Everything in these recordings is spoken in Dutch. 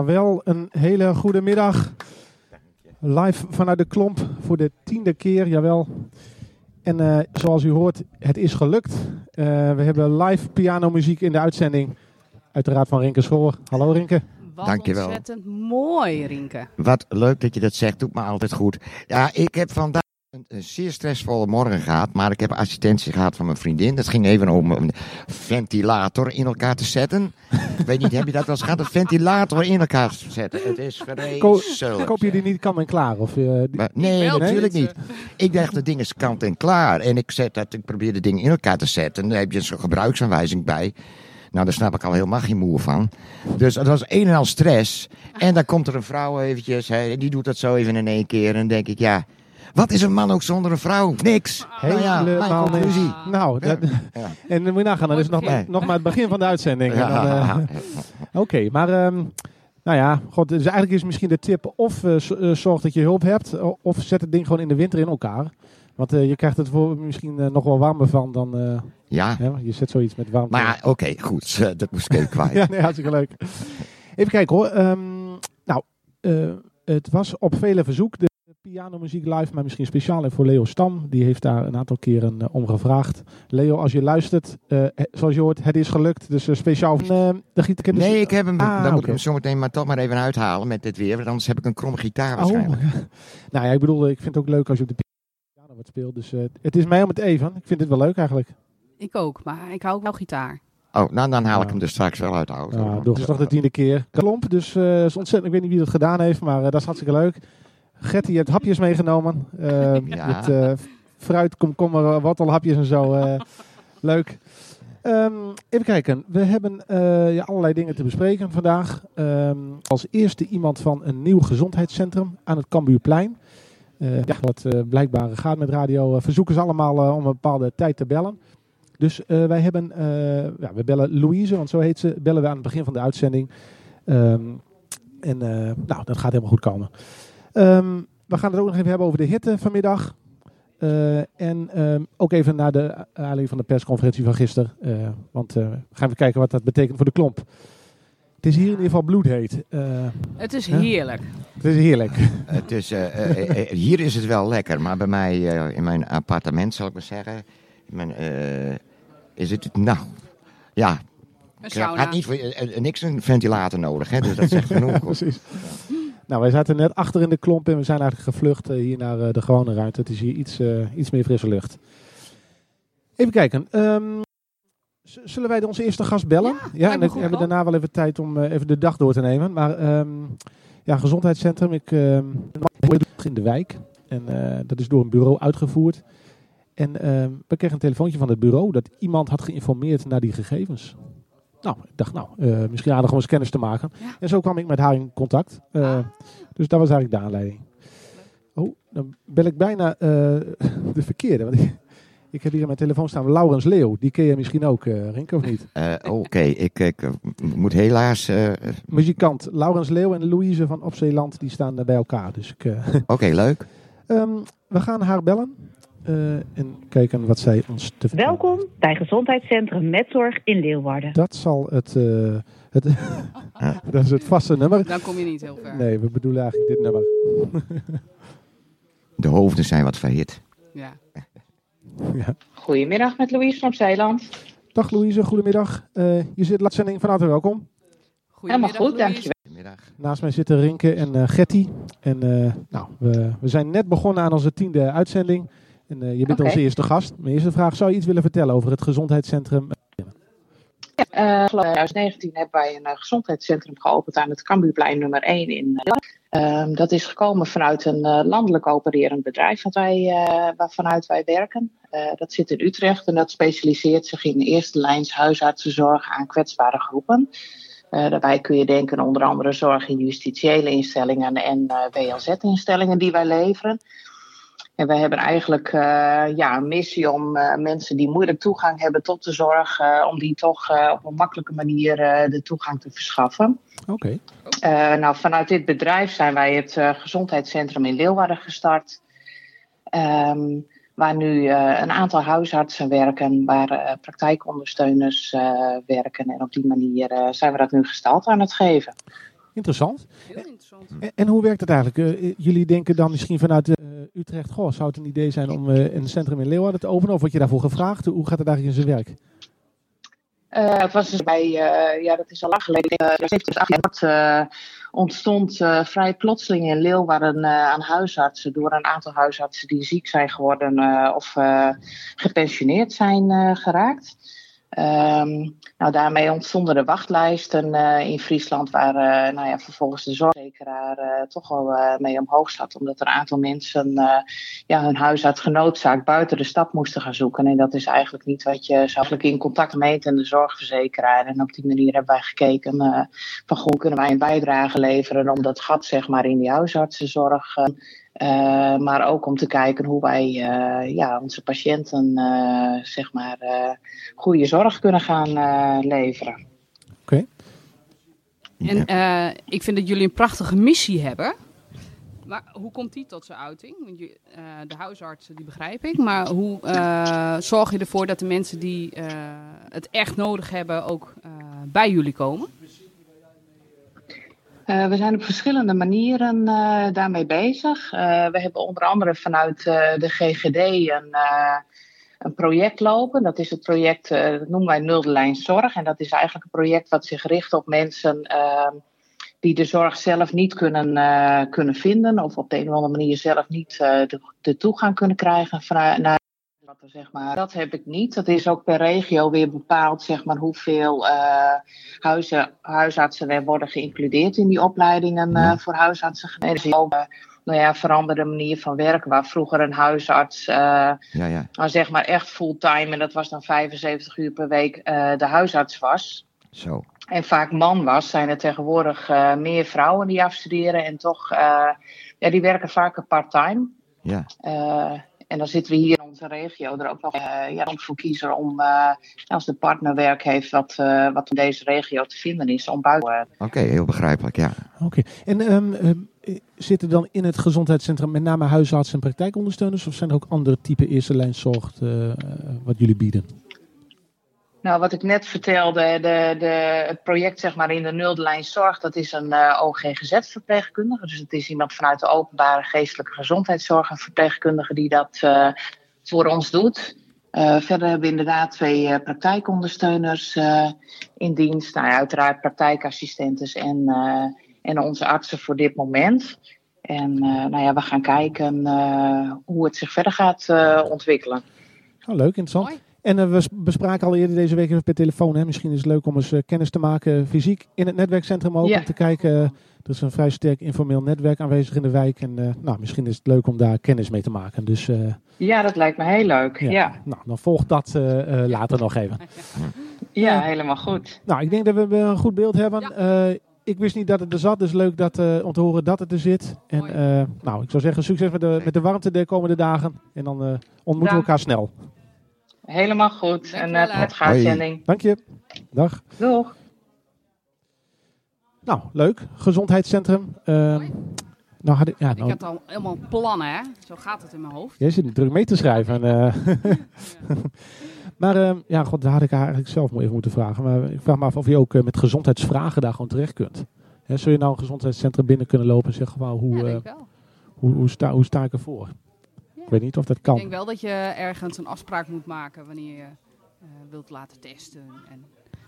Jawel, een hele goede middag. Live vanuit de klomp voor de tiende keer, jawel. En eh, zoals u hoort, het is gelukt. Eh, we hebben live pianomuziek in de uitzending. Uiteraard van Rinke Schoor. Hallo Rinke. Wat Dankjewel. ontzettend mooi, Rinke. Wat leuk dat je dat zegt, doet me altijd goed. Ja, ik heb vandaag een, een zeer stressvolle morgen gehad, maar ik heb assistentie gehad van mijn vriendin. Dat ging even om een ventilator in elkaar te zetten. ik weet niet, heb je dat wel eens gehad? Een ventilator in elkaar te zetten. Het is vreselijk. Koop je die niet kan en klaar? Of, die- Maar nee, natuurlijk niet. niet. Ik dacht, het ding is kant en klaar. En ik, zet dat, ik probeer het ding in elkaar te zetten. Daar heb je zo'n gebruiksaanwijzing bij. Nou, daar snap ik al helemaal geen moe van. Dus dat was een en al stress. En dan komt er een vrouw eventjes, hè, die doet dat zo even in één keer. En dan denk ik, ja, wat is een man ook zonder een vrouw? Niks. Nou ja, Helemaal niks. conclusie. Nou, dat, Ja. en dan moet je nagaan, dat is nog, nog maar het begin van de uitzending. Eh. Oké, maar ehm, nou ja, god, dus eigenlijk is misschien de tip of eh, eh, zorg dat je hulp hebt, of zet het ding gewoon in de winter in elkaar. Want eh, je krijgt het voor misschien nog wel warmer van dan, eh, Ja, hè, je zet zoiets met warmte. maar ja, oké, goed. Dat moest ik even kwijt. Ja, nee, hartstikke leuk. Even kijken hoor. Ehm, nou, eh, het was op vele verzoek de pianomuziek live, maar misschien speciaal voor Leo Stam. Die heeft daar een aantal keren eh, om gevraagd. Leo, als je luistert, eh, zoals je hoort, het is gelukt. Dus eh, speciaal van eh, de gitaar. Nee, ik heb hem. Ah, dan moet ik hem zometeen maar toch maar even uithalen met dit weer. Want anders heb ik een kromme gitaar Oh, waarschijnlijk. nou ja, ik bedoel, ik vind het ook leuk als je op de piano wat speelt. Dus eh, het is mij om het even. Ik vind het wel leuk eigenlijk. Ik ook, maar ik hou ook wel gitaar. Oh, nou dan haal ik Ja. hem er straks wel uit de auto. Ja, toch de tiende keer. Klomp, dus eh, is ontzettend. Ik weet niet wie dat gedaan heeft, maar eh, dat is hartstikke leuk. Gertie, je hebt hapjes meegenomen. Eh, Ja. Hebt eh, fruit, komkommer, wattelhapjes en zo. eh, leuk. Ehm, even kijken. We hebben eh, ja, allerlei dingen te bespreken vandaag. Ehm, als eerste iemand van een nieuw gezondheidscentrum aan het Cambuurplein. Eh, ja, wat eh, blijkbaar gaat met radio, verzoeken ze allemaal om een bepaalde tijd te bellen. Dus eh, wij hebben, eh, ja, we bellen Louise, want zo heet ze, bellen we aan het begin van de uitzending. Ehm, en eh, nou, dat gaat helemaal goed komen. Ehm, we gaan het ook nog even hebben over de hitte vanmiddag. Eh, en ehm, ook even naar de aanleiding van de persconferentie van gisteren. Eh, want eh, we gaan even kijken wat dat betekent voor de klomp. Het is hier in ieder geval bloedheet. Eh, Het is Ja. heerlijk. het is heerlijk. Het is, hier is het wel lekker, maar bij mij eh, in mijn appartement, zal ik maar zeggen, in mijn, eh, is het, nou, ja, Een sauna. had niet voor niks een ventilator nodig, hè, dus dat zegt genoeg. Precies. Nou, wij zaten net achter in de klomp en we zijn eigenlijk gevlucht eh, hier naar eh, de gewone ruimte. Het is hier iets, eh, iets meer frisse lucht. Even kijken. ehm, zullen wij onze eerste gast bellen? Ja, en dan hebben we daarna wel even tijd om even de dag door te nemen. Maar ehm, ja, gezondheidscentrum. Ik ehm, in de wijk. En dat is door een bureau uitgevoerd. En ehm, we kregen een telefoontje van het bureau dat iemand had geïnformeerd naar die gegevens. Nou, ik dacht, nou, eh, misschien aardig om eens kennis te maken. Ja. En zo kwam ik met haar in contact. Eh, Ah. Dus dat was eigenlijk de aanleiding. Oh, dan bel ik bijna eh, de verkeerde. Want ik, ik heb hier in mijn telefoon staan Laurens Leeuw. Die ken je misschien ook, eh Rink, of niet? Eh, Oké, ik, ik moet helaas, eh, Oké, Muzikant Laurens Leeuw en Louise van Opzeeland, die staan bij elkaar. Dus ik, eh, leuk. ehm, we gaan haar bellen eh, en kijken wat zij ons te vertellen Welkom bij Gezondheidscentrum Metzorg in Leeuwarden. Dat zal het, eh, het dat is het vaste nummer. Dan kom je niet heel ver. Nee, we bedoelen eigenlijk dit nummer. De hoofden zijn wat verhit. Ja. ja. Goedemiddag met Louise van Zeeland. Dag Louise, goedemiddag. Eh, je zit latzending van harte welkom. Helemaal Goedemiddag, goed, Louise. dankjewel. Goedemiddag. Naast mij zitten Rinke en eh Getty. En eh, nou, we, we zijn net begonnen aan onze tiende uitzending. En eh, je bent onze eerste gast. Mijn eerste vraag, zou je iets willen vertellen over het gezondheidscentrum? Eh, in 2019 hebben wij een eh, gezondheidscentrum geopend aan het Cambuurplein nummer 1 in. eh, Ehm, dat is gekomen vanuit een landelijk opererend bedrijf wat wij, waarvanuit wij werken. Dat zit in Utrecht en dat specialiseert zich in eerste lijns huisartsenzorg aan kwetsbare groepen. daarbij kun je denken onder andere zorg in justitiële instellingen en WLZ-instellingen die wij leveren. En wij hebben eigenlijk uh, ja, een missie om uh, mensen die moeilijk toegang hebben tot de zorg, uh, om die toch op een makkelijke manier de toegang te verschaffen. Oké. Okay. nou, vanuit dit bedrijf zijn wij het gezondheidscentrum in Leeuwarden gestart. Um, waar nu een aantal huisartsen werken, waar praktijkondersteuners werken. En op die manier zijn we dat nu gestald aan het geven. Interessant. Heel interessant. En, en, hoe werkt het eigenlijk? Uh, jullie denken dan misschien vanuit uh, Utrecht, goh, zou het een idee zijn om uh, een centrum in Leeuwarden te openen? Of word je daarvoor gevraagd? Hoe gaat het eigenlijk in zijn werk? het was dus bij, ja, dat is al lang geleden, uh, 70, 8 jaar, ontstond vrij plotseling in Leeuwarden aan huisartsen door een aantal huisartsen die ziek zijn geworden of gepensioneerd zijn geraakt. Um, nou, daarmee ontstonden de wachtlijsten uh, in Friesland, waar uh, nou ja, vervolgens de zorgverzekeraar uh, toch wel mee omhoog zat. Omdat er een aantal mensen ja, hun huisarts genoodzaakt buiten de stad moesten gaan zoeken. En dat is eigenlijk niet wat je zou eigenlijk in contact met de zorgverzekeraar. En op die manier hebben wij gekeken van hoe kunnen wij een bijdrage leveren om dat gat zeg maar, in die huisartsenzorg uh, maar ook om te kijken hoe wij uh, ja, onze patiënten uh, zeg maar, goede zorg kunnen gaan leveren. Oké. Okay. En ik vind dat jullie een prachtige missie hebben. Maar hoe komt die tot zijn uiting? Want je, de huisartsen, die begrijp ik. Maar hoe zorg je ervoor dat de mensen die het echt nodig hebben ook bij jullie komen? Uh, we zijn op verschillende manieren uh, daarmee bezig. Uh, we hebben onder andere vanuit de GGD een, een, project lopen. Dat is het project, dat noemen wij Nulde Lijn Zorg. En dat is eigenlijk een project wat zich richt op mensen ehm, die de zorg zelf niet kunnen, kunnen vinden. Of op de een of andere manier zelf niet de, de, toegang kunnen krijgen naar zeg maar. Dat heb ik niet. Dat is ook per regio weer bepaald, zeg maar, hoeveel uh, huizen, huisartsen er worden geïncludeerd in die opleidingen uh, voor huisartsen. En ook, uh, nou ja, veranderde manier van werken, waar vroeger een huisarts, ja, ja. Nou, zeg maar echt fulltime, en dat was dan 75 uur per week, de huisarts was. Zo. En vaak man was, zijn er tegenwoordig meer vrouwen die afstuderen en toch, ja, die werken vaker part-time. Ja. En dan zitten we hier in onze regio er ook nog uh, ja, voor kiezen om, uh, als de partner werk heeft wat, uh, wat in deze regio te vinden is, om buiten. Oké, okay, heel begrijpelijk, ja. Oké, okay. en um, zitten dan in het gezondheidscentrum met name huisartsen en praktijkondersteuners, of zijn er ook andere type eerste lijnzorg wat jullie bieden? Nou, wat ik net vertelde, de, de, het project zeg maar in de nulde lijn zorg, dat is een uh, OGGZ-verpleegkundige. Dus het is iemand vanuit de openbare geestelijke gezondheidszorg, een verpleegkundige die dat uh, voor ons doet. Uh, verder hebben we inderdaad twee praktijkondersteuners in dienst. Nou, ja, uiteraard praktijkassistentes en, en onze artsen voor dit moment. En nou ja, we gaan kijken hoe het zich verder gaat ontwikkelen. Oh, leuk, interessant. En uh, we bespraken al eerder deze week even per telefoon. Hè. Misschien is het leuk om eens uh, kennis te maken fysiek in het netwerkcentrum ook. Ja. Om te kijken. Uh, er is een vrij sterk informeel netwerk aanwezig in de wijk. En nou, misschien is het leuk om daar kennis mee te maken. Dus, ja, dat lijkt me heel leuk. Ja. ja. Nou, dan volgt dat later nog even. Ja, helemaal goed. Nou, ik denk dat we een goed beeld hebben. Ja. ik wist niet dat het er zat, dus leuk dat, om te horen dat het er zit. En nou, ik zou zeggen, succes met de, met de warmte de komende dagen. En dan ontmoeten we elkaar snel. Helemaal goed. En uh, prettige uitzending. Dank je. Dag. Doeg. Nou, leuk. Gezondheidscentrum. Uh, nou, had ik, ja, nou, ik had al helemaal plannen, hè? Zo gaat het in mijn hoofd. Jij zit druk mee te schrijven. Uh, maar uh, ja, god, daar had ik eigenlijk zelf even moeten vragen. Maar ik vraag me af of je ook uh, met gezondheidsvragen daar gewoon terecht kunt. Hè, zul je nou een gezondheidscentrum binnen kunnen lopen en zeggen, wow, hoe, ja, hoe, hoe, sta, hoe sta ik ervoor? Ik weet niet of dat kan. Ik denk wel dat je ergens een afspraak moet maken wanneer je uh, wilt laten testen en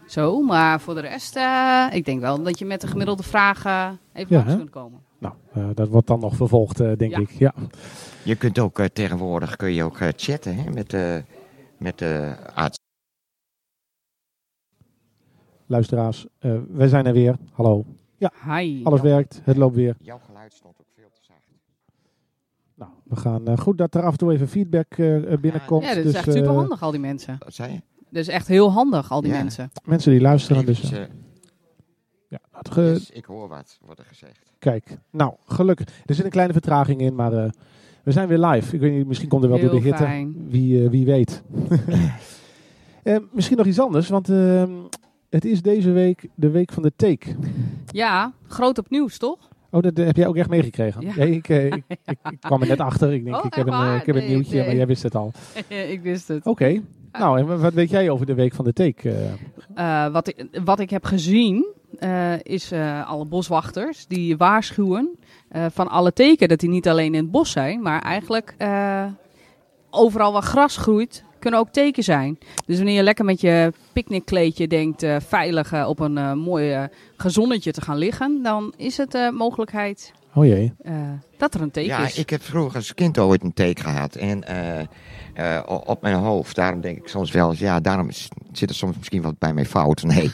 zo. Maar voor de rest, uh, ik denk wel dat je met de gemiddelde vragen even ja, langs kunt komen. Nou, uh, dat wordt dan nog vervolgd, denk ja. ik. Ja. Je kunt ook tegenwoordig kun je ook chatten hè, met, de, met de arts. Luisteraars, wij zijn er weer. Hallo. Hi. Alles werkt, het loopt weer. Jouw geluid stond ook veel te zacht. Nou, we gaan eh, goed dat er af en toe even feedback eh, binnenkomt. Ja, dat is dus, echt eh, super handig, al die mensen. Wat zei je? Dat is echt heel handig, al die Ja. mensen. mensen die luisteren. Dus, eh, eh, ja, het ge- yes, ik hoor wat, wordt er gezegd. Kijk, nou, gelukkig. Er zit een kleine vertraging in, maar eh, we zijn weer live. Ik weet niet, misschien komt er wel door de hitte. fijn. Wie, eh, wie weet. Eh, misschien nog iets anders, want ehm, het is deze week de week van de take. Ja, groot op nieuws, toch? Oh, dat heb jij ook echt meegekregen? Ja. Nee, ik, eh, ik, ik, ik kwam er net achter. Ik denk, Oh, ik, heb een, eh, ik heb een nieuwtje, nee. maar jij wist het al. ik wist het. Oké. Nou, en wat weet jij over de week van de take? eh? Wat, ik, wat ik heb gezien is alle boswachters die waarschuwen van alle teken dat die niet alleen in het bos zijn, maar eigenlijk overal waar gras groeit kunnen ook teken zijn. Dus wanneer je lekker met je picknickkleedje denkt eh, veilig eh, op een eh, mooi gezonnetje te gaan liggen, dan is het mogelijkheid oh jee. eh, dat er een teken Ja, is. ik heb vroeger als kind ooit een teken gehad. En eh, op mijn hoofd. Daarom denk ik soms wel eens, ja, daarom zit er soms misschien wat bij mij fout. Nee.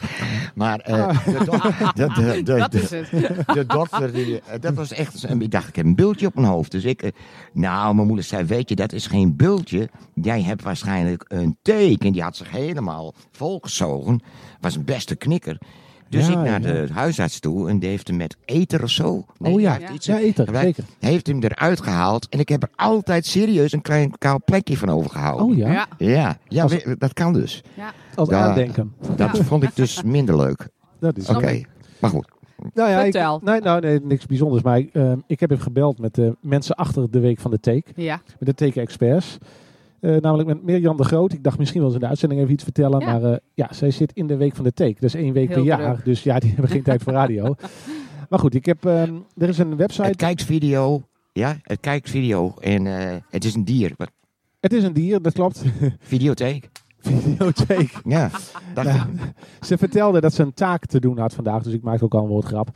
Maar eh, de, do- de, de, de, dat is het. de dokter, die, eh, dat was echt, een- ik dacht, ik heb een bultje op mijn hoofd. Dus ik, nou, mijn moeder zei, weet je, dat is geen bultje. Jij hebt waarschijnlijk een teken. Die had zich helemaal volgezogen. Was een beste knikker. Dus Ja, ik naar ja. de huisarts toe en die heeft hem met eter of zo. Nee, oh ja, iets- ja eten, gebruikt. zeker. hij heeft hem eruit gehaald en ik heb er altijd serieus een klein kaal plekje van overgehouden. Oh ja, Ja, Ja, ja Als- dat kan dus. als Ja. aandenken. Dat Ja. vond ik dus minder leuk. Dat is Oké, maar goed. Nou ja, ik, nee, nou, nee, niks bijzonders. Maar ik, eh, ik heb even gebeld met de mensen achter de week van de take. ja. Met de teken-experts. Eh, namelijk met Mirjam de Groot. Ik dacht misschien wel eens in de uitzending even iets vertellen. Ja. Maar eh, ja, zij zit in de week van de take. Dat is één week Heel per jaar. druk. Dus ja, die hebben geen tijd voor radio. Maar goed, ik heb, ehm, er is een Het website. kijkt video. Ja, het kijkt video en eh, het is een dier. Wat- Het is een dier, dat klopt. Videotheek. Videotheek. Ja. Ze vertelde dat ze een taak te doen had vandaag, dus ik maak ook al een woordgrap.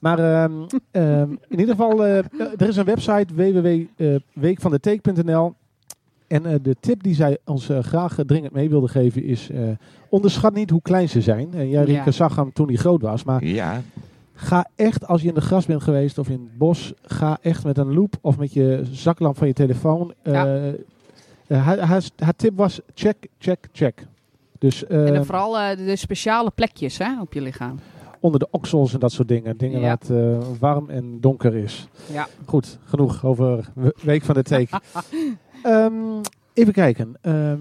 Maar ehm, ehm, in ieder geval, eh, er is een website www.weekvandeteek.nl en eh, de tip die zij ons eh, graag dringend mee wilde geven is, eh, onderschat niet hoe klein ze zijn. En jij, Rieke, Ja. zag hem toen hij groot was, maar Ja, ga echt, als je in de gras bent geweest of in het bos, ga echt met een loop of met je zaklamp van je telefoon. eh, Ja. eh, haar, haar, haar tip was check, check, check. Dus, En eh, dan vooral de speciale plekjes hè, op je lichaam. onder de oksels en dat soort dingen. Dingen Ja. waar het eh, warm en donker is. Ja. Goed, genoeg over we- Week van de Take. Ehm, even kijken. Ehm,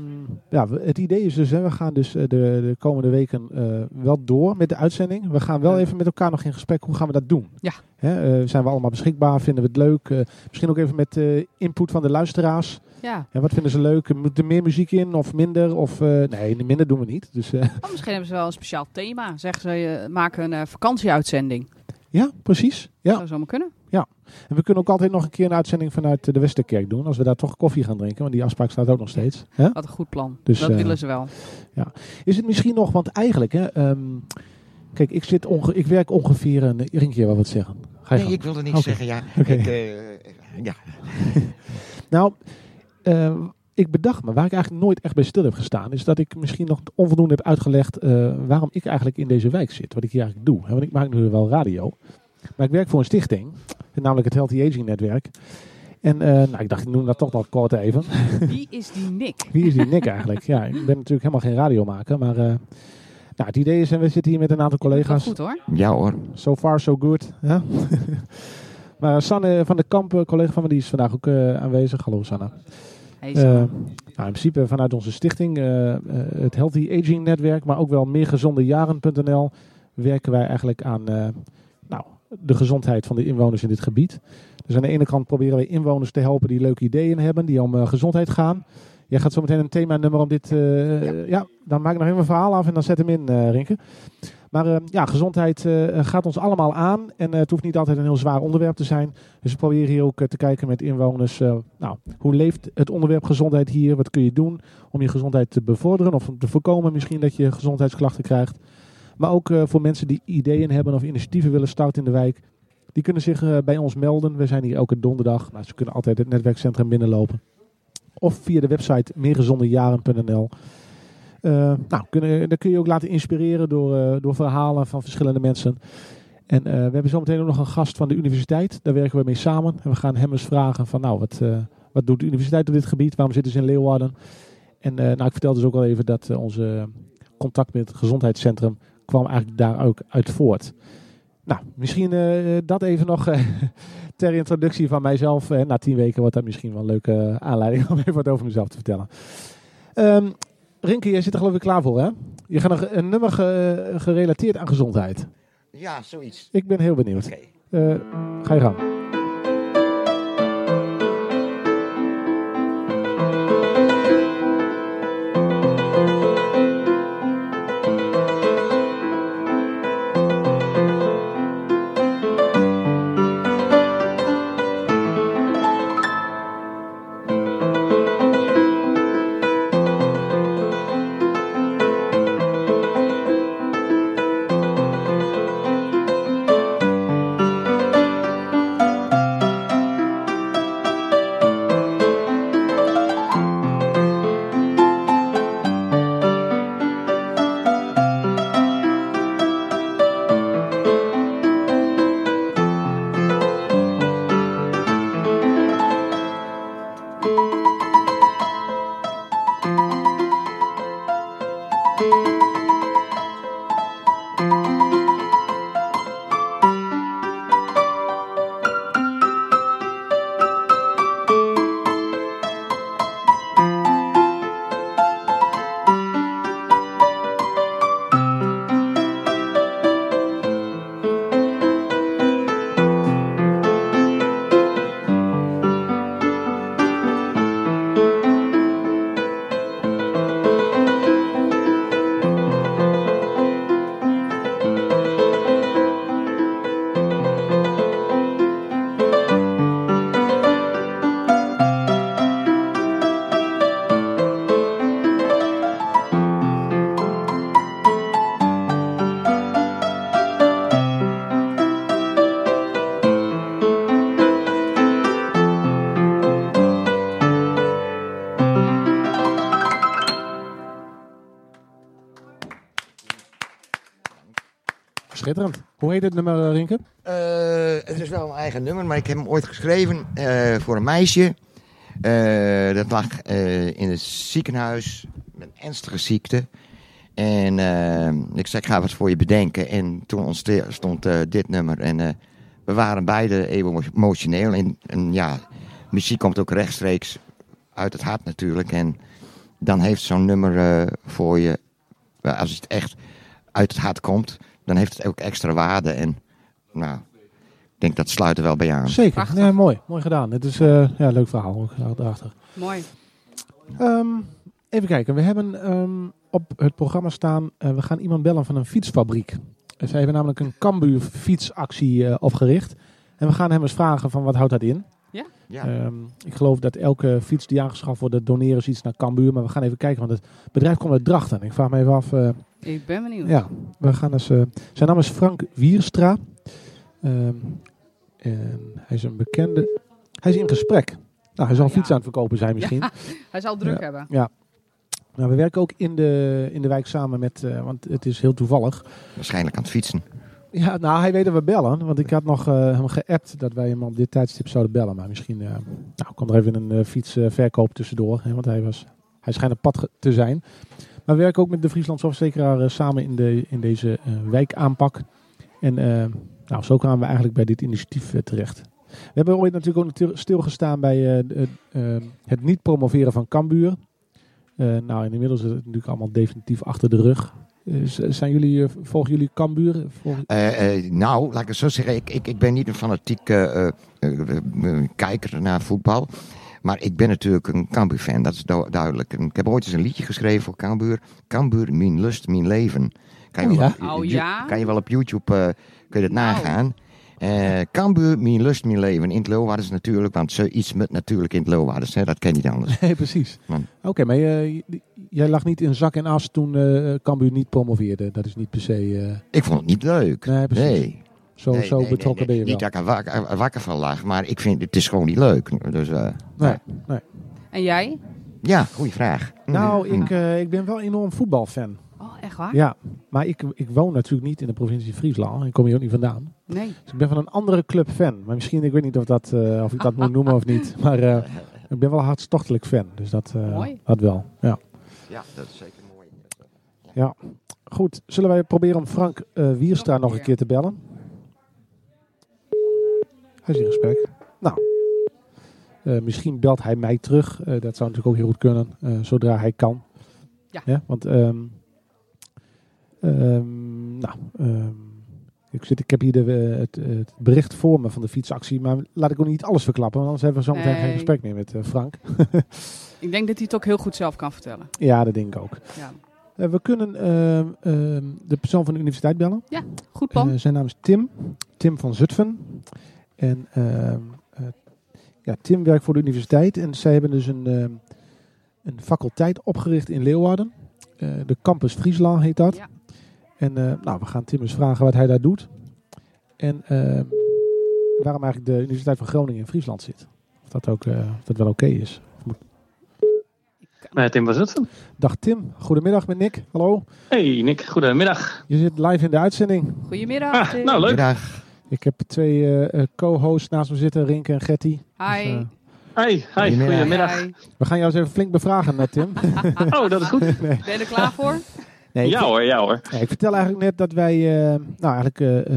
ja, het idee is dus, hè, we gaan dus eh, de, de komende weken eh, wel door met de uitzending. We gaan wel even met elkaar nog in gesprek. Hoe gaan we dat doen? Ja. Hè, eh, zijn we allemaal beschikbaar? Vinden we het leuk? Misschien ook even met input van de luisteraars. Ja. Ja, wat vinden ze leuk? Moet er meer muziek in of minder? Of, nee, minder doen we niet. Dus, Oh, misschien hebben ze wel een speciaal thema. Zeggen ze, maken een eh, vakantieuitzending. ja, precies. Ja. Zou zomaar kunnen. En we kunnen ook altijd nog een keer een uitzending vanuit de Westerkerk doen. Als we daar toch koffie gaan drinken. Want die afspraak staat ook nog steeds. Hè? Wat een goed plan. Dus, dat eh, willen ze wel. Is het misschien nog, want eigenlijk, hè, ehm, kijk, ik, zit onge ik werk ongeveer een. Rinkje, jij wel wat zeggen? Ga je nee, ik wilde niks Oké. zeggen. Ja, Oké. ik, eh, ja. Nou, eh, ik bedacht me, waar ik eigenlijk nooit echt bij stil heb gestaan, is dat ik misschien nog onvoldoende heb uitgelegd eh, waarom ik eigenlijk in deze wijk zit. Wat ik hier eigenlijk doe. Hè, Want ik maak nu wel radio. Maar ik werk voor een stichting, namelijk het Healthy Aging Netwerk. En eh, nou, ik dacht, ik noem dat toch nog kort even. Wie is die Nick? Wie is die Nick eigenlijk? Ja, ik ben natuurlijk helemaal geen radiomaker, maar eh, nou, het idee is, en we zitten hier met een aantal Wel collega's. goed hoor. ja hoor. So far, so good. Ja? maar Sanne van de Kamp, collega van me, die is vandaag ook eh, aanwezig. Hallo Sanne. Hey, Eh, nou, in principe vanuit onze stichting, eh, eh, het Healthy Aging Netwerk, maar ook wel meergezondejaren.nl, werken wij eigenlijk aan eh, de gezondheid van de inwoners in dit gebied. Dus aan de ene kant proberen wij inwoners te helpen die leuke ideeën hebben, die om eh, gezondheid gaan. Jij gaat zo meteen een thema-nummer om dit. eh, ja. dan maak ik nog even een verhaal af en dan zet hem in, eh Rinke. Maar eh, ja, gezondheid gaat ons allemaal aan. En het hoeft niet altijd een heel zwaar onderwerp te zijn. Dus we proberen hier ook te kijken met inwoners. nou, hoe leeft het onderwerp gezondheid hier? Wat kun je doen om je gezondheid te bevorderen of om te voorkomen misschien dat je gezondheidsklachten krijgt? Maar ook eh, voor mensen die ideeën hebben of initiatieven willen starten in de wijk. Die kunnen zich eh, bij ons melden. We zijn hier elke donderdag. Nou, ze kunnen altijd het netwerkcentrum binnenlopen. Of via de website meergezondejaren.nl. Eh, nou, daar kun je ook laten inspireren door, door verhalen van verschillende mensen. En we hebben zometeen ook nog een gast van de universiteit. Daar werken we mee samen. En we gaan hem eens vragen van nou, wat, wat doet de universiteit op dit gebied? Waarom zitten ze in Leeuwarden? En nou, ik vertelde dus ook al even dat onze contact met het gezondheidscentrum kwam eigenlijk daar ook uit voort. Nou, misschien eh, dat even nog eh, ter introductie van mijzelf. Eh, na tien weken wordt dat misschien wel een leuke aanleiding om even wat over mezelf te vertellen. Ehm Rinke, jij zit er geloof ik klaar voor hè? Je gaat nog een nummer ge- gerelateerd aan gezondheid. Ja, zoiets. Ik ben heel benieuwd. Ga je gang. Hoe heet het nummer, eh, Rinke? Eh, het is wel een eigen nummer, maar ik heb hem ooit geschreven eh, voor een meisje. Dat lag in het ziekenhuis met een ernstige ziekte. En ik zei, ik ga wat voor je bedenken. En toen ontstond dit nummer. En we waren beide even emotioneel. En, ja, muziek komt ook rechtstreeks uit het hart natuurlijk. En dan heeft zo'n nummer voor je, als het echt uit het hart komt, dan heeft het ook extra waarde. En nou, ik denk dat sluit er wel bij aan. Zeker. Nee, mooi. Mooi gedaan. Het is eh, ja, een leuk verhaal ook daarachter. Mooi. Ehm, even kijken. We hebben ehm, op het programma staan. eh, we gaan iemand bellen van een fietsfabriek. Ze hebben namelijk een Cambuur fietsactie eh, opgericht. En we gaan hem eens vragen van wat houdt dat in. Ja. Ehm, ik geloof dat elke fiets die aangeschaft wordt, dat doneren ze iets naar Cambuur. Maar we gaan even kijken, want het bedrijf komt uit Drachten. Ik vraag me even af. eh, Ik ben benieuwd. ja, we gaan eens. eh, zijn naam is Frank Wierstra. Ehm, en hij is een bekende. Hij is in gesprek. Nou, hij zal Ja. fiets aan het verkopen zijn misschien. Hij zal druk Ja. hebben. Nou, we werken ook in de, in de wijk samen met, eh, want het is heel toevallig. Waarschijnlijk aan het fietsen. Ja, nou, hij weet dat we bellen, want ik had nog eh, hem geappt dat wij hem op dit tijdstip zouden bellen. Maar misschien eh, nou, kwam er even een uh, fietsverkoop tussendoor, hè, want hij, was, hij schijnt op pad te zijn. Maar we werken ook met de Frieslandse Verzekeraar eh, samen in, de, in deze eh, wijkaanpak. En eh, nou, zo kwamen we eigenlijk bij dit initiatief terecht. We hebben ooit natuurlijk ook stilgestaan bij het niet promoveren van Cambuur. Nou, en inmiddels is het natuurlijk allemaal definitief achter de rug. Zijn jullie, volgen jullie eh, nou, laat ik het zo zeggen. Ik, ik, ik ben niet een fanatieke kijker naar voetbal. Maar ik ben natuurlijk een Cambuur-fan, dat is du- duidelijk. En ik heb ooit eens een liedje geschreven voor Cambuur. Cambuur, mijn lust, mijn leven. Kan je, Oh wel, op, Oh ja? kan je wel op YouTube eh, kun je dat Nou. nagaan. Eh Cambuur, mijn lust, mijn leven. In het Leeuwarders natuurlijk, want zoiets moet natuurlijk in het Leeuwarders. Hè, dat ken je niet anders. Nee, precies. Oké, maar eh, jij lag niet in zak en as toen eh Cambuur niet promoveerde. Dat is niet per se... eh, Ik vond het niet leuk. nee, precies. Nee. Zo, Nee, zo nee, betrokken nee, ben je Niet wel. dat ik er wakker, er wakker van lag, maar ik vind het is gewoon niet leuk. Dus eh, Nee, nee. En jij? ja, goede vraag. Nou, Mm. ik, eh, ik ben wel enorm voetbalfan. Oh, echt waar? Ja, maar ik, ik woon natuurlijk niet in de provincie Friesland. Ik kom hier ook niet vandaan. Nee. Dus ik ben van een andere club fan. Maar misschien, ik weet niet of, dat, eh, of ik dat moet noemen of niet. Maar eh, ik ben wel een hartstochtelijk fan. Dus dat, eh, Mooi. dat wel. Ja. Ja, dat is zeker mooi. Goed, zullen wij proberen om Frank eh, Wierstra nog een keer te bellen? Hij is in gesprek. Nou, eh, misschien belt hij mij terug. Eh, dat zou natuurlijk ook heel goed kunnen, eh, zodra hij kan. Ja. want, ehm, ehm, nou, ehm, ik, zit, ik heb hier de, het, het bericht voor me van de fietsactie, maar laat ik ook niet alles verklappen, want anders hebben we zo meteen geen gesprek meer met Frank. Ik denk dat hij het ook heel goed zelf kan vertellen. ja, dat denk ik ook. Ja. Eh, we kunnen ehm, ehm, de persoon van de universiteit bellen. Goed plan. Zijn naam is Tim. Tim van Zutphen. En ehm, eh, ja, Tim werkt voor de universiteit. En zij hebben dus een, ehm, een faculteit opgericht in Leeuwarden. Eh, de Campus Friesland heet dat. Ja. En eh, nou, we gaan Tim eens vragen wat hij daar doet. En ehm, waarom eigenlijk de Universiteit van Groningen in Friesland zit. Of dat, ook, eh, of dat wel oké is. Met Tim van Zutphen. Dag Tim, goedemiddag met Nick. Hallo. Hey Nick, goedemiddag. Je zit live in de uitzending. Goedemiddag. Ah, Tim. nou leuk. Ik heb twee eh, eh, co-hosts naast me zitten, Rinke en Getty. Hi. Dus, eh, Hey, hi, Goedemiddag. Hi. we gaan jou eens even flink bevragen, Tim. Oh, dat is goed. Ben je er klaar voor? Nee, ik, Ja hoor, ja hoor. nee, ik vertel eigenlijk net dat wij eh, nou, eigenlijk,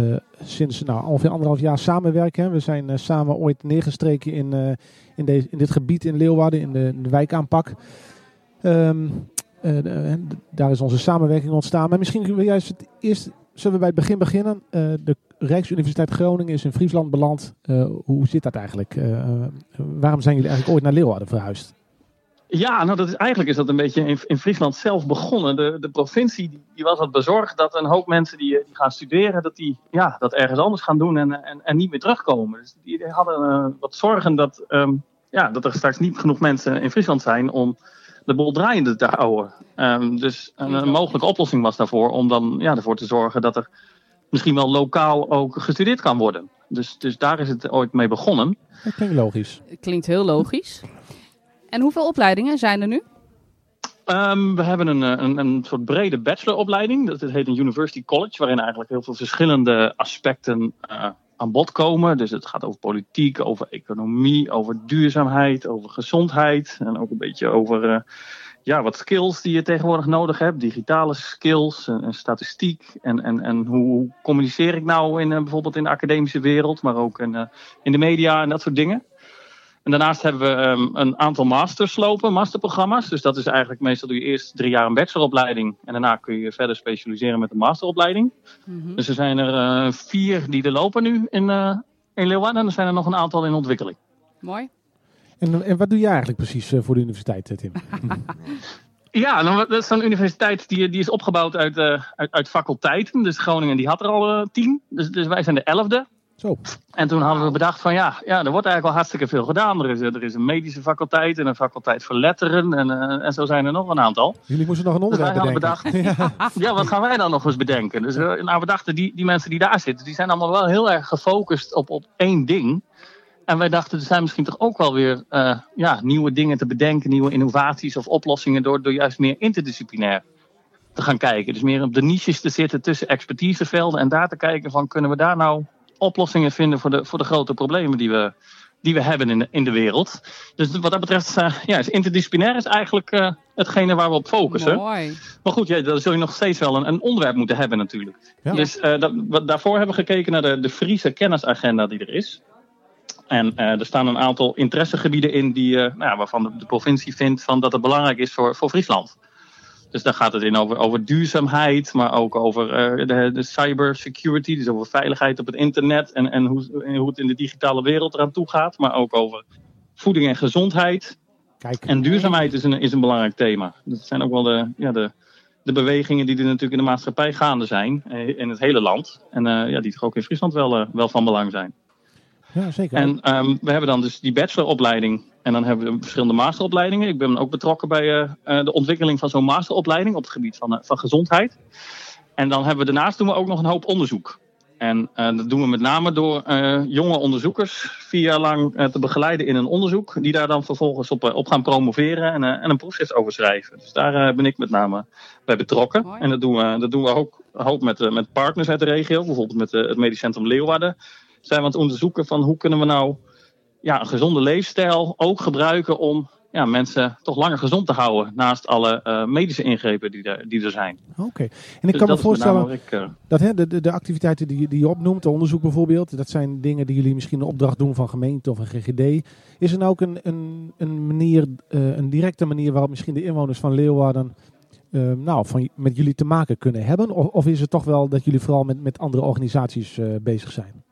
sinds nou, ongeveer anderhalf jaar samenwerken. Hè. We zijn eh, samen ooit neergestreken in, eh, in, deze, in dit gebied in Leeuwarden, in de, in de wijkaanpak. Ehm, eh, eh, daar is onze samenwerking ontstaan. Maar misschien wil juist het eerst, zullen we bij het begin beginnen. Eh, de Rijksuniversiteit Groningen is in Friesland beland. Eh, hoe zit dat eigenlijk? Eh, eh, waarom zijn jullie eigenlijk ooit naar Leeuwarden verhuisd? Ja, nou dat is, eigenlijk is dat een beetje in, in Friesland zelf begonnen. De, de provincie die, die was wat bezorgd dat een hoop mensen die, die gaan studeren, dat die ja, dat ergens anders gaan doen en, en, en niet meer terugkomen. Dus die, die hadden wat zorgen dat, ehm, ja, dat er straks niet genoeg mensen in Friesland zijn om de boel draaiende te houden. Ehm, dus een, een mogelijke oplossing was daarvoor om dan ja, ervoor te zorgen dat er misschien wel lokaal ook gestudeerd kan worden. Dus, dus daar is het ooit mee begonnen. Dat klinkt logisch. Klinkt heel logisch. En hoeveel opleidingen zijn er nu? Ehm, we hebben een, eh, een, een soort brede bacheloropleiding. Dat heet een University College, waarin eigenlijk heel veel verschillende aspecten eh, aan bod komen. Dus het gaat over politiek, over economie, over duurzaamheid, over gezondheid. En ook een beetje over eh, ja, wat skills die je tegenwoordig nodig hebt. Digitale skills en, en statistiek. En, en, en hoe communiceer ik nou in, eh, bijvoorbeeld in de academische wereld, maar ook in, eh, in de media en dat soort dingen. En daarnaast hebben we ehm, een aantal masters lopen, masterprogramma's. Dus dat is eigenlijk meestal doe je eerst drie jaar een bacheloropleiding. En daarna kun je verder specialiseren met een masteropleiding. Mhm. Dus er zijn er eh, vier die er lopen nu in, in Leeuwarden. En er zijn er nog een aantal in ontwikkeling. Mooi. En, en wat doe jij eigenlijk precies eh, voor de universiteit, eh, Tim? Ja, nou, dat is zo'n universiteit die, die is opgebouwd uit, eh, uit, uit faculteiten. Dus Groningen die had er al eh, tien. Dus, dus wij zijn de elfde. Zo, En toen hadden we bedacht van ja, ja, er wordt eigenlijk al hartstikke veel gedaan. Er is, er is een medische faculteit en een faculteit voor letteren. En, eh, en zo zijn er nog een aantal. jullie moesten nog een Dus onderwerp bedenken. bedacht, ja, wat gaan wij dan nog eens bedenken? Dus eh, nou, we dachten, die, die mensen die daar zitten, die zijn allemaal wel heel erg gefocust op, op één ding. En wij dachten, er zijn misschien toch ook wel weer eh, ja, nieuwe dingen te bedenken, nieuwe innovaties of oplossingen door, door juist meer interdisciplinair te gaan kijken. Dus meer op de niches te zitten tussen expertisevelden en daar te kijken van, kunnen we daar nou oplossingen vinden voor de, voor de grote problemen die we, die we hebben in de, in de wereld. Dus wat dat betreft, eh, ja, is interdisciplinair is eigenlijk eh, hetgene waar we op focussen. Mooi. Maar goed, ja, dan zul je nog steeds wel een, een onderwerp moeten hebben natuurlijk. Ja. Dus dat, wat, daarvoor hebben we gekeken naar de, de Friese kennisagenda die er is. En eh, er staan een aantal interessegebieden in die, eh, nou waarvan de, de provincie vindt van dat het belangrijk is voor, voor Friesland. Dus daar gaat het in over, over duurzaamheid, maar ook over eh, de, de cybersecurity, dus over veiligheid op het internet en, en hoe, en hoe het in de digitale wereld eraan toe gaat. Maar ook over voeding en gezondheid. Kijk, En duurzaamheid is een, is een belangrijk thema. Dat zijn ook wel de, ja, de, de bewegingen die er natuurlijk in de maatschappij gaande zijn. In het hele land. En ja, die toch ook in Friesland wel, wel van belang zijn. Ja, zeker. En ehm, we hebben dan dus die bacheloropleiding. En dan hebben we verschillende masteropleidingen. Ik ben ook betrokken bij eh, eh, de ontwikkeling van zo'n masteropleiding op het gebied van, eh, van gezondheid. En dan hebben we daarnaast doen we ook nog een hoop onderzoek. En eh, dat doen we met name door eh, jonge onderzoekers vier jaar lang eh, te begeleiden in een onderzoek. Die daar dan vervolgens op, op gaan promoveren en, en een proefschrift over schrijven. Dus daar ben ik met name bij betrokken. Mooi. En dat doen we, dat doen we ook hoop met, met partners uit de regio. Bijvoorbeeld met het Medisch Centrum Leeuwarden. Zijn we aan het onderzoeken van hoe kunnen we nou ja, een gezonde leefstijl ook gebruiken om ja, mensen toch langer gezond te houden. Naast alle uh, medische ingrepen die er, die er zijn. Oké. Okay. En ik dus kan me voorstellen ik, uh... dat hè, de, de, de, activiteiten die, die je opnoemt, de onderzoek bijvoorbeeld, dat zijn dingen die jullie misschien een opdracht doen van gemeente of een GGD. Is er nou ook een, een, een manier, uh, een directe manier waarop misschien de inwoners van Leeuwarden nou, van, met jullie te maken kunnen hebben? Of, of, is het toch wel dat jullie vooral met, met andere organisaties bezig zijn?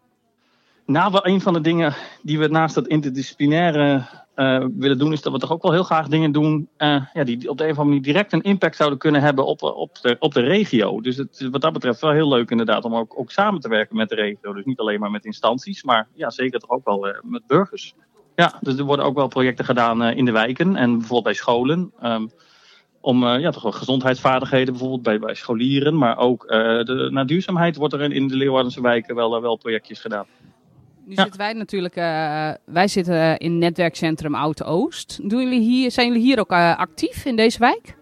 Nou, een van de dingen die we naast dat interdisciplinaire uh, willen doen, is dat we toch ook wel heel graag dingen doen uh, ja, die op de een of andere manier direct een impact zouden kunnen hebben op, op, de, op de regio. Dus het wat dat betreft wel heel leuk inderdaad om ook, ook samen te werken met de regio. Dus niet alleen maar met instanties, maar ja, zeker toch ook wel met burgers. Ja, dus er worden ook wel projecten gedaan in de wijken en bijvoorbeeld bij scholen. Um, om ja, toch wel gezondheidsvaardigheden bijvoorbeeld bij, scholieren. Maar ook de, naar duurzaamheid wordt er in, in de Leeuwardense wijken wel, wel projectjes gedaan. Nu ja. zitten wij natuurlijk, uh, wij zitten in netwerkcentrum Oud Oost. Doen jullie hier, zijn jullie hier ook uh, actief in deze wijk?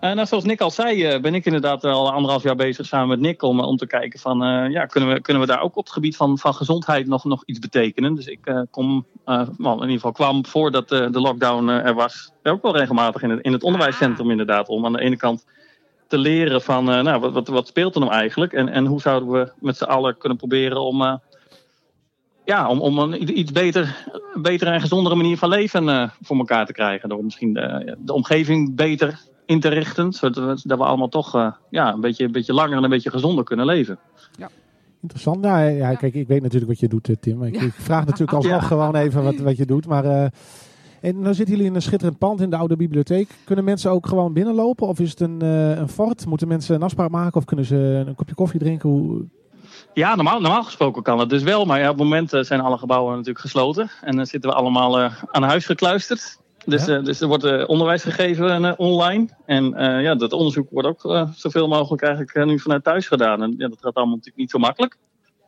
Uh, nou, zoals Nick al zei, ben ik inderdaad al anderhalf jaar bezig samen met Nick om, om te kijken van, ja, kunnen we, kunnen we daar ook op het gebied van, van gezondheid nog, nog iets betekenen? Dus ik kom, well, in ieder geval kwam voordat de lockdown er was, ook wel regelmatig in het, in het onderwijscentrum inderdaad, om aan de ene kant te leren van, nou, wat, wat, wat speelt er nou eigenlijk? En, en hoe zouden we met z'n allen kunnen proberen om ja, om, om een iets beter, betere en gezondere manier van leven uh, voor elkaar te krijgen. Door misschien de, de, omgeving beter in te richten. Zodat we, dat we allemaal toch uh, ja, een, beetje, een beetje langer en een beetje gezonder kunnen leven. Ja. Interessant. Nou, ja, kijk, ik weet natuurlijk wat je doet, eh, Tim. Ik, ja. ik vraag natuurlijk alsnog ja. gewoon even wat, wat je doet. Maar uh, en nou zitten jullie in een schitterend pand in de oude bibliotheek. Kunnen mensen ook gewoon binnenlopen? Of is het een, uh, een fort? Moeten mensen een afspraak maken? Of kunnen ze een kopje koffie drinken? Hoe, ja, normaal, normaal gesproken kan het dus wel. Maar ja, op het moment uh, zijn alle gebouwen natuurlijk gesloten. En dan zitten we allemaal uh, aan huis gekluisterd. Dus, ja. uh, dus er wordt onderwijs gegeven online. En ja, dat onderzoek wordt ook zoveel mogelijk eigenlijk nu vanuit thuis gedaan. En ja, dat gaat allemaal natuurlijk niet zo makkelijk.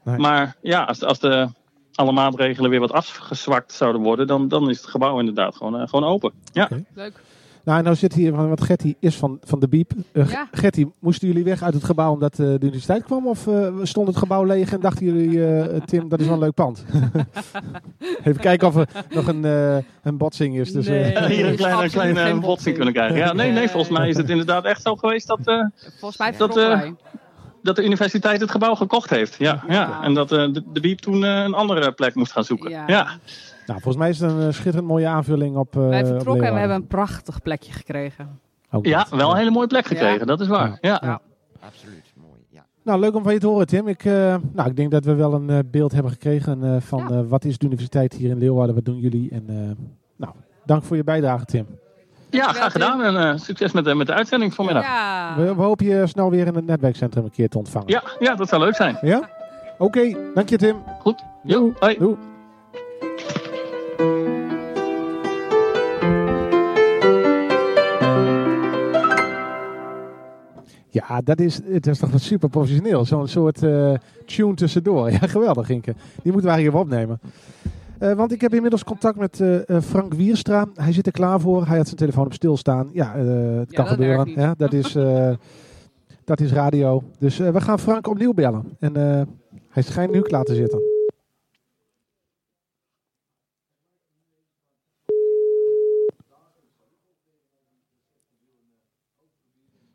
Nee. Maar ja, als, als de, alle maatregelen weer wat afgezwakt zouden worden, dan, dan is het gebouw inderdaad gewoon, gewoon open. Ja. Okay. Leuk. Nou, nou zit hier, wat Getty is van, van de Biep. Uh, Ja. Getty, moesten jullie weg uit het gebouw omdat uh, de universiteit kwam? Of uh, stond het gebouw leeg en dachten jullie, eh, Tim, dat is wel een leuk pand? Even kijken of er nog een, eh, een botsing is. Dus, Nee. Hier een kleine, kleine botsing botsing. kunnen krijgen. Ja, nee, nee, volgens mij is het inderdaad echt zo geweest dat, eh, Volgens mij Dat, eh, dat de universiteit het gebouw gekocht heeft. Ja, ja. Ja. En dat eh, de, de Biep toen eh, een andere plek moest gaan zoeken. Ja. Ja. Nou, volgens mij is het een eh, schitterend mooie aanvulling op. eh, wij op vertrokken en we hebben een prachtig plekje gekregen. Ook ja, dat. wel een hele mooie plek gekregen, Ja. dat is waar. Ja. Ja. Absoluut, mooi. Ja. Nou, leuk om van je te horen, Tim. Ik, eh, nou, ik denk dat we wel een beeld hebben gekregen eh, van Ja. eh, wat is de universiteit hier in Leeuwarden, wat doen jullie. En, eh, nou, dank voor je bijdrage, Tim. Ja, graag gedaan en eh, succes met, de- met de uitzending vanmiddag. Ja, Ja. We, we hopen je snel weer in het netwerkcentrum een keer te ontvangen. ja, dat zou leuk zijn. Ja? Oké, dank je, Tim. Goed. Jo, hoi. Doei. Ja, dat is, het is toch wel super professioneel. Zo'n soort eh, tune tussendoor. Ja, geweldig, Inke. Die moeten we eigenlijk even opnemen. Eh, want ik heb inmiddels contact met eh, Frank Wierstra. Hij zit er klaar voor. Hij had zijn telefoon op stilstaan. Ja, het Ja, kan gebeuren. Ja, dat, is, dat is radio. Dus we gaan Frank opnieuw bellen. En hij schijnt nu klaar te zitten.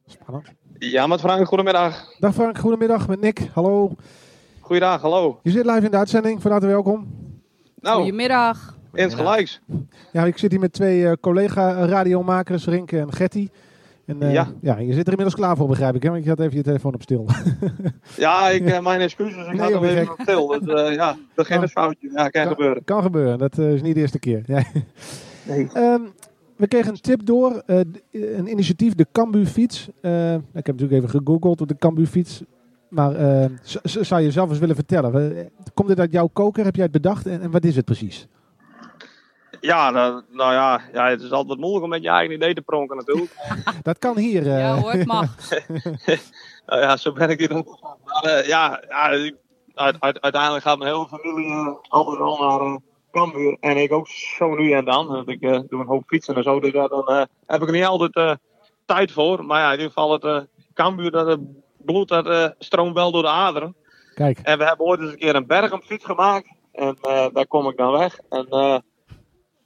Spannend. Ja, met Frank, goedemiddag. Dag Frank, goedemiddag met Nick. Hallo. Goeiedag, hallo. Je zit live in de uitzending. Van harte welkom. Nou, Goedemiddag. insgelijks. Ja, ik zit hier met twee eh, collega-radiomakers, Rinke en Getty. En, eh, Ja. ja, je zit er inmiddels klaar voor, begrijp ik. Hè? Want je had even je telefoon op stil. Ja, ik, eh, mijn excuses. Ik Nee, had hem even op til. Dat, eh, ja, begin een foutje. Ja, kan gebeuren. kan gebeuren, dat eh, is niet de eerste keer. Ja. Nee. Ehm, we kregen een tip door, eh, d- een initiatief, de Cambu fiets. Eh, ik heb natuurlijk even gegoogeld op de Cambu fiets. Maar eh, zou je zelf eens willen vertellen? Komt dit uit jouw koker? Heb jij het bedacht? En, en wat is het precies? Ja, nou, nou ja, ja, het is altijd moeilijk om met je eigen idee te pronken natuurlijk. Dat kan hier. eh. Ja hoor, het mag. Nou ja, zo ben ik hier. Maar eh, ja, ja ik- uit, uit- uiteindelijk gaat mijn hele familie eh, altijd wel naar eh Cambuur. En ik ook zo nu en dan. Want ik eh, doe een hoop fietsen en zo. Dus ja, dan eh, heb ik er niet altijd eh, tijd voor. Maar ja, in ieder geval het Cambuur, dat bloed dat stroomt wel door de aderen. Kijk, En we hebben ooit eens een keer een bergumfiets gemaakt. En daar kom ik dan weg. En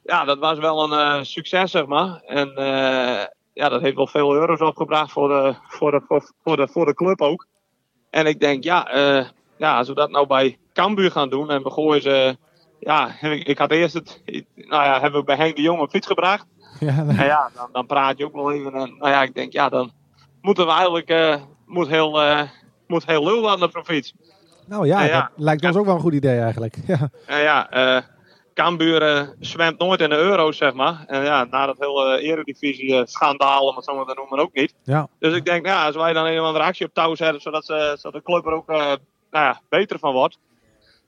ja, dat was wel een succes, zeg maar. En ja, dat heeft wel veel euro's opgebracht voor de, voor de, voor, voor de, voor de club ook. En ik denk, ja, ja, als we dat nou bij Cambuur gaan doen en we gooien ze... Ja, ik, had eerst het... Nou ja, hebben we bij Henk de Jong een fiets gebracht. ja, En ja, dan, dan praat je ook wel even. En, nou ja, ik denk, ja, dan moeten we eigenlijk... eh, moet heel, eh moet heel Leeuwarden op een fiets. nou ja, dat lijkt ons ook wel een goed idee eigenlijk. Ja, En ja, eh Cambuur eh, zwemt nooit in de euro's, zeg maar. En ja, na dat hele eredivisie eh, schandaal, om het zo maar te noemen, ook niet. ja. Dus ik denk, ja, als wij dan een of andere actie op touw zetten, zodat, ze, zodat de club er ook eh, nou ja, beter van wordt.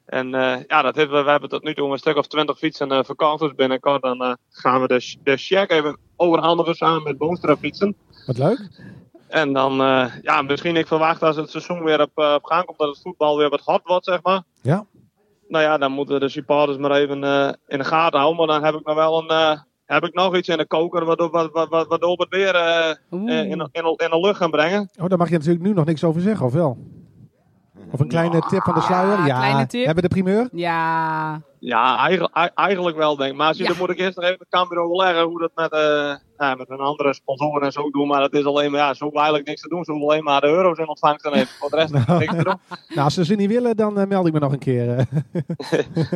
En eh, ja, dat hebben we, we hebben tot nu toe een stuk of twintig fietsen eh verkocht. Dus binnenkort dan eh, gaan we de, de check even overhandigen samen met Boonstra fietsen. Wat leuk. En dan, eh, ja, misschien ik verwacht als het seizoen weer op, eh, op gang komt, dat het voetbal weer wat hard wordt, zeg maar. Ja. Nou ja, dan moeten de supporters maar even eh, in de gaten houden. Maar dan heb ik nog wel een, eh, heb ik nog iets in de koker, waardoor, wa- wa- wa- waardoor we het weer in, de- in, de- in de lucht gaan brengen. Oh, daar mag je natuurlijk nu nog niks over zeggen, of wel? Of een kleine tip van de sluier? Ja, kleine tip. Hebben we de primeur? Ja, Ja, eigenlijk, ei- eigenlijk wel, denk ik. Maar als je, Ja. dan moet ik eerst nog even met Cambuur overleggen hoe dat met, eh, ja, met een andere sponsoren en zo doen. Maar het is alleen maar, ja, zo eigenlijk niks te doen. Ze hoeven alleen maar de euro's in ontvangst te nemen. Voor de rest er niks te doen. Nou, als ze ze niet willen, dan eh, meld ik me nog een keer.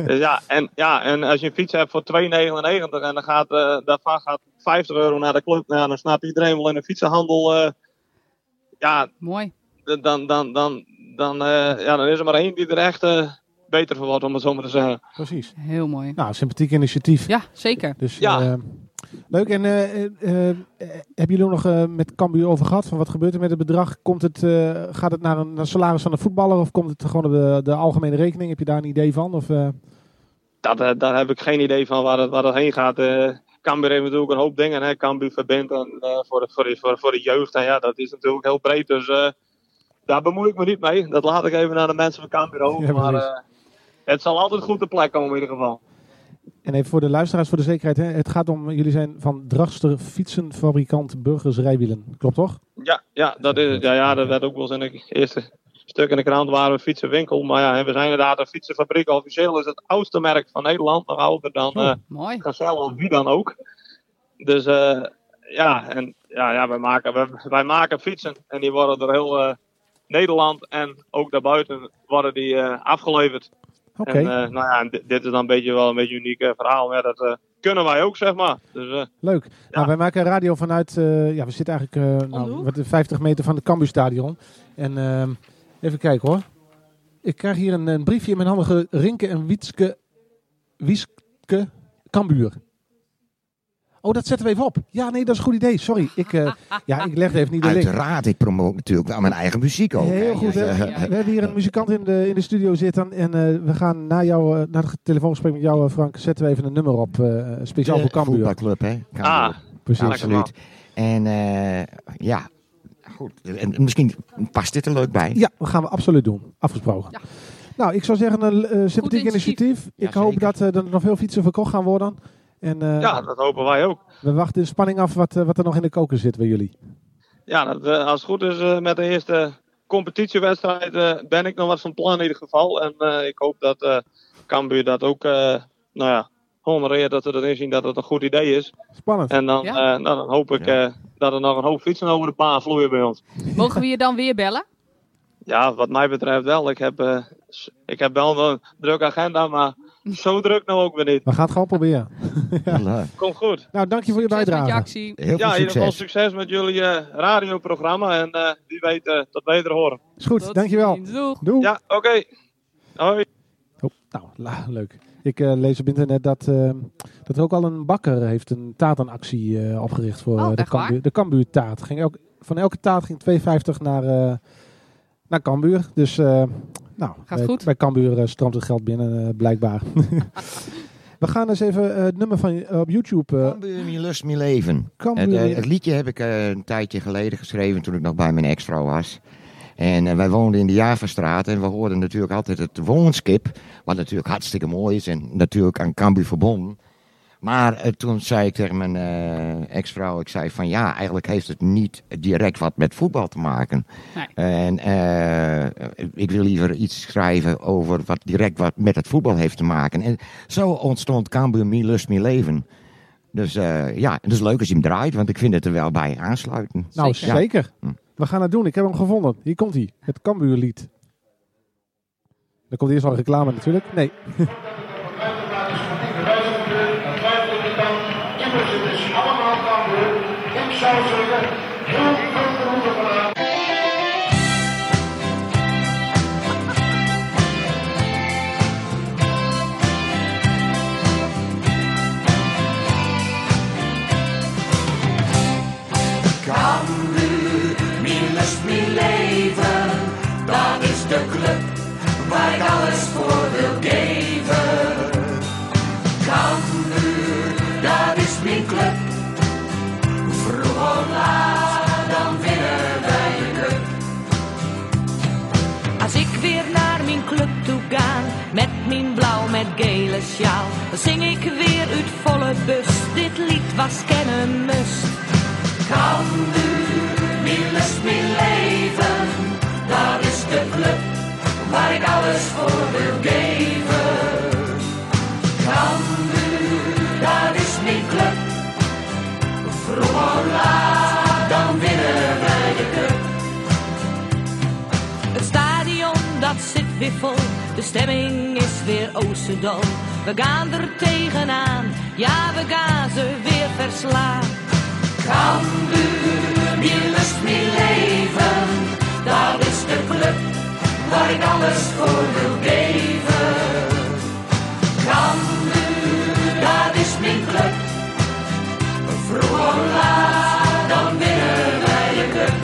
Dus ja, en, ja, en als je een fiets hebt voor 2,99 en dan gaat, eh, daarvan gaat 50 euro naar de club, nou, dan snapt iedereen wel in de fietsenhandel. eh, ja, mooi. dan, dan, dan, dan, eh, ja, dan is er maar één die er echt eh, beter van wordt, om het zo maar te zeggen. Precies. Heel mooi. Nou, sympathiek initiatief. Ja, zeker. Dus, Ja. eh, leuk. En eh, eh, eh, hebben jullie nog eh, met Cambuur over gehad? Van wat gebeurt er met het bedrag? Komt het, eh, gaat het naar een naar salaris van een voetballer of komt het gewoon op de, de algemene rekening? Heb je daar een idee van? Of, eh, Dat, eh, daar heb ik geen idee van waar het, waar het heen gaat. eh Cambuur heeft natuurlijk een hoop dingen. Hè. Cambuur verbindt en, eh, voor, de, voor, de, voor, voor de jeugd. En ja, dat is natuurlijk heel breed. Dus eh, daar bemoei ik me niet mee. Dat laat ik even naar de mensen van Cambuur over. Ja, maar eh, het zal altijd goed te plek komen in ieder geval. En even voor de luisteraars, voor de zekerheid. Hè? Het gaat om, jullie zijn van Dragster Fietsenfabrikant Burgers Rijwielen. Klopt toch? Ja, ja, dat is het. Ja, ja, dat werd ook wel eens in het eerste stuk in de krant waren we fietsenwinkel. Maar ja, we zijn inderdaad een fietsenfabriek. Officieel is het oudste merk van Nederland. Nog ouder dan eh Mooi. Gazelle of wie dan ook. Dus eh, ja, en ja, ja wij, maken, wij, wij maken fietsen. En die worden door heel eh, Nederland en ook daarbuiten worden die eh, afgeleverd. Oké. En eh, nou ja, dit, dit is dan een beetje wel een beetje een uniek verhaal. Maar ja, dat eh, kunnen wij ook, zeg maar. Dus eh, Leuk. Nou, wij maken radio vanuit, eh, ja, we zitten eigenlijk eh, de nou, hoek? wat, 50 meter van het Cambuurstadion. En ehm, even kijken hoor. Ik krijg hier een, een briefje in mijn handen. Rinke en Wietske, Wieske Cambuur. Oh, dat zetten we even op. Ja, nee, dat is een goed idee. Sorry. Ik, eh, ja, ik legde even niet de link. Uiteraard, ik promoot natuurlijk wel mijn eigen muziek ook. Heel hè. goed. Hè? ja, ja. We hebben hier een muzikant in de, in de studio zitten. En eh, we gaan na, jou, eh, na het telefoongesprek met jou, eh, Frank, zetten we even een nummer op. eh, speciaal de voor Cambuur. voetbalclub, hè? Cambuur. ah, Precies. Ja, Absoluut. En eh, ja, goed. En misschien past dit er leuk bij. Ja, dat gaan we absoluut doen. Afgesproken. Ja. Nou, ik zou zeggen een eh, sympathiek initiatief. initiatief. Ik Ja, hoop dat er nog veel fietsen verkocht gaan worden. En eh, ja, dat hopen wij ook. we wachten in spanning af wat, eh, wat er nog in de koker zit bij jullie. Ja, dat, eh, als het goed is met de eerste competitiewedstrijd eh, ben ik nog wat van plan in ieder geval. En eh, ik hoop dat eh Cambuur dat ook, eh, nou ja, honoreert dat we erin zien dat het een goed idee is. Spannend. En dan, Ja. eh, nou, dan hoop ik eh, dat er nog een hoop fietsen over de baan vloeien bij ons. Mogen we je dan weer bellen? Ja, wat mij betreft wel. Ik heb, ik heb wel een drukke agenda, maar zo druk nou ook weer niet. We gaan het gewoon proberen. Leuk. Komt goed. Nou, dank je voor je Succes met bijdrage. je actie. Heel veel Ja, in ieder geval succes. succes met jullie eh, radioprogramma. En eh, wie weet uh, tot beter horen. Is goed, Tot dankjewel. Doeg. Doei. Ja, oké. Hoi. Oh, nou, la- leuk. Ik eh, lees op internet dat, eh, dat er ook al een bakker heeft een taartenactie eh, opgericht voor Oh, de? Cambuur, de Cambuur taart. Ging elk, van elke taart ging 2,50 naar, eh naar Cambuur. Dus eh, nou, Gaat bij, goed. bij Cambuur eh, stroomt het geld binnen, eh, blijkbaar. We gaan eens even het nummer van op YouTube. eh Cambuur, mijn lust, mijn leven. Cambuur. Het, het liedje heb ik een tijdje geleden geschreven toen ik nog bij mijn ex-vrouw was. En wij woonden in de Javastraat en we hoorden natuurlijk altijd het woonskip. Wat natuurlijk hartstikke mooi is en natuurlijk aan Cambuur verbonden. Maar eh, toen zei ik tegen mijn eh, ex-vrouw, ik zei van ja, eigenlijk heeft het niet direct wat met voetbal te maken. Nee. En eh, ik wil liever iets schrijven over wat direct wat met het voetbal heeft te maken. En zo ontstond Cambuur Me Lust Me Leven. Dus eh, ja, het is leuk als je hem draait, want ik vind het er wel bij aansluiten. Nou, Zeker. zeker. Hm. We gaan het doen. Ik heb hem gevonden. Hier komt hij. Het Cambuurlied. Dan komt eerst al reclame natuurlijk. Nee. met gele sjaal, zing ik weer uit volle bus. Dit lied was kennen must. Cambuur, mijn lust, mijn leven, dat is de club waar ik alles voor wil geven. Cambuur, dat is mijn club, vroeg of laat, dan winnen wij de cup. Het stadion dat zit weer vol, de stemming is weer oosterdal. We gaan er tegenaan, ja we gaan ze weer verslaan. Cambuur, mijn lust, mijn leven, dat is de club waar ik alles voor wil geven. Cambuur, dat is mijn club, vroeg of laat, dan winnen wij de cup.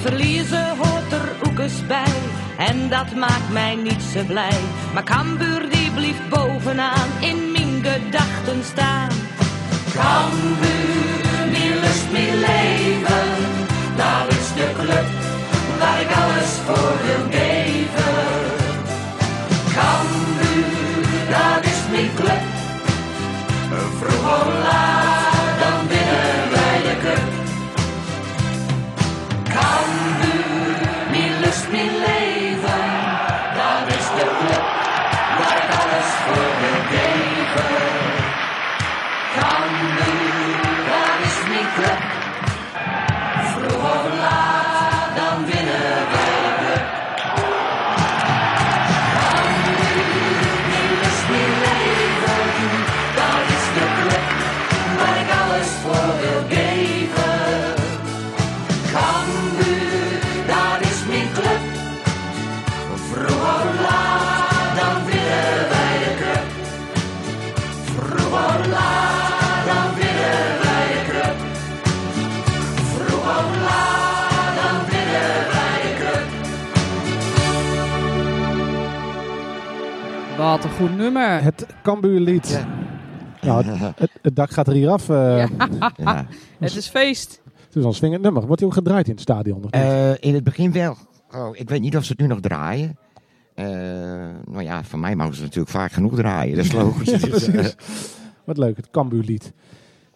Verliezen hoort er ook eens bij. En dat maakt mij niet zo blij. Maar Cambuur die blieft bovenaan in mijn gedachten staan. Cambuur, Wat een goed nummer. Het Cambuurlied. Ja. Nou, het, het, het dak gaat er hier af. eh, Ja. Ja. Het is feest. Het is al een swingend nummer. Wordt hij ook gedraaid in het stadion? Nog niet? Eh, in het begin wel. Oh, ik weet niet of ze het nu nog draaien. Eh, nou ja, van mij mogen ze natuurlijk vaak genoeg draaien. Dat is logisch. Ja. Wat leuk, het Cambuurlied.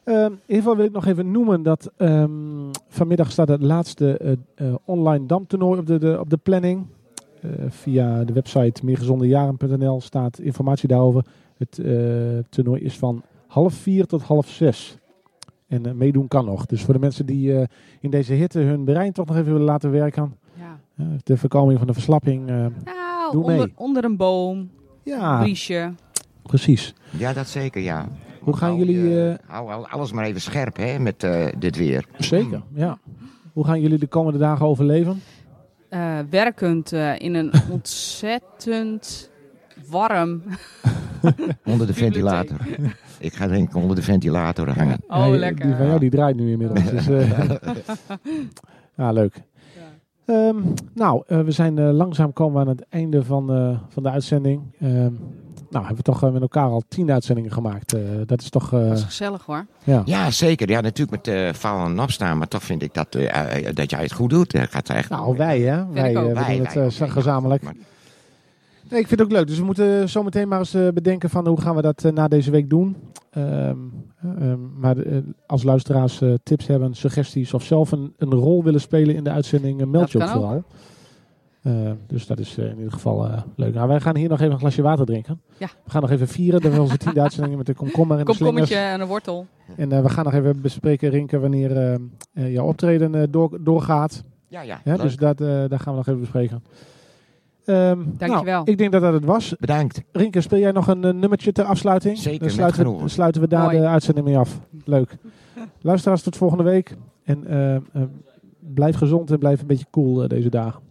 Ehm in ieder geval wil ik nog even noemen dat ehm, vanmiddag staat het laatste eh, eh, online damtoernooi op de, de, op de planning. Eh, via de website meergezondejaren.nl staat informatie daarover. Het eh, toernooi is van half vier tot half zes. En eh, meedoen kan nog. Dus voor de mensen die eh, in deze hitte hun brein toch nog even willen laten werken. Ja. de voorkoming van de verslapping. eh, Nou, Doe mee. onder, onder een boom, ja, briesje. precies. ja, dat zeker, ja. Hoe gaan Hou jullie... je- eh, hou al- alles maar even scherp, hè, met eh, dit weer. Zeker, ja. Hoe gaan jullie de komende dagen overleven? Eh, werkend eh, in een ontzettend warm. Onder de ventilator. Ik ga denk ik onder de ventilator hangen. Oh, Ja, lekker. Die van jou die draait nu inmiddels. Dus, eh, ja, leuk. Ehm, nou, eh, we zijn eh, langzaam komen we aan het einde van, eh, van de uitzending. Ehm, nou, hebben we toch eh, met elkaar al tien uitzendingen gemaakt. Eh, dat is toch... eh, Dat is gezellig hoor. ja. Ja, zeker. Ja, natuurlijk met eh vallen en opstaan. Maar toch vind ik dat, dat jij het goed doet. Dat gaat echt Nou, wij hè. Wij, doen het wij gezamenlijk. Maar- Nee, ik vind het ook leuk. Dus we moeten zo meteen maar eens bedenken van hoe gaan we dat na deze week doen. Ehm, ehm, maar als luisteraars eh, tips hebben, suggesties of zelf een, een rol willen spelen in de uitzending, meld Dat je ook ook. Eh, dus dat is eh, in ieder geval eh, leuk. Nou, wij gaan hier nog even een glasje water drinken. Ja. We gaan nog even vieren. Dat we onze tiende uitzendingen met de komkommer en de slingers. En een wortel. En eh, we gaan nog even bespreken, Rinke, wanneer jouw optreden eh, door, doorgaat. Ja, ja. Ja, leuk. dus dat, eh, daar gaan we nog even bespreken. Ehm, Dankjewel. Nou, ik denk dat dat het was. Bedankt. Rinke, speel jij nog een nummertje ter afsluiting? Zeker, Dan met sluiten, we, sluiten we daar Mooi. de uitzending mee af. Leuk. Luisteraars, tot volgende week. En blijf gezond en blijf een beetje cool deze dagen.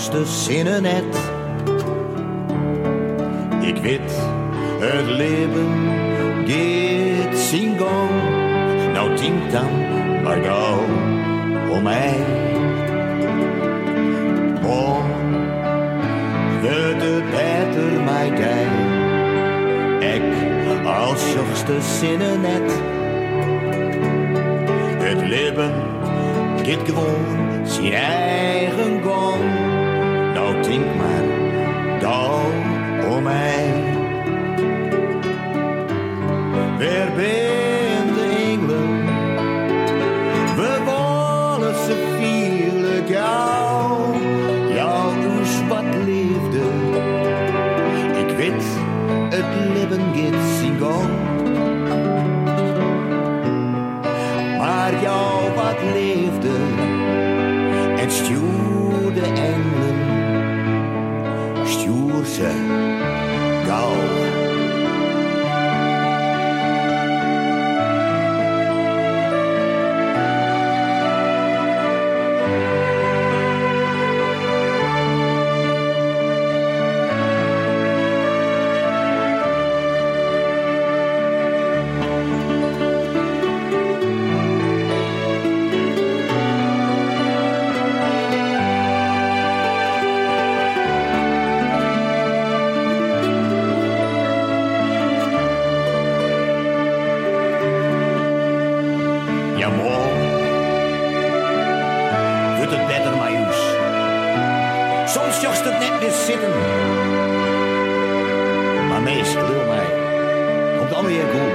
Jochste zinnen net. Ik weet, het leven gaat zijn gang. Nou denk dan maar gauw om mij. Wordt het beter mij dij. Ik als jochste zinnen net. Het leven gaat gewoon zijn eigen gauw om mij. Waar ben je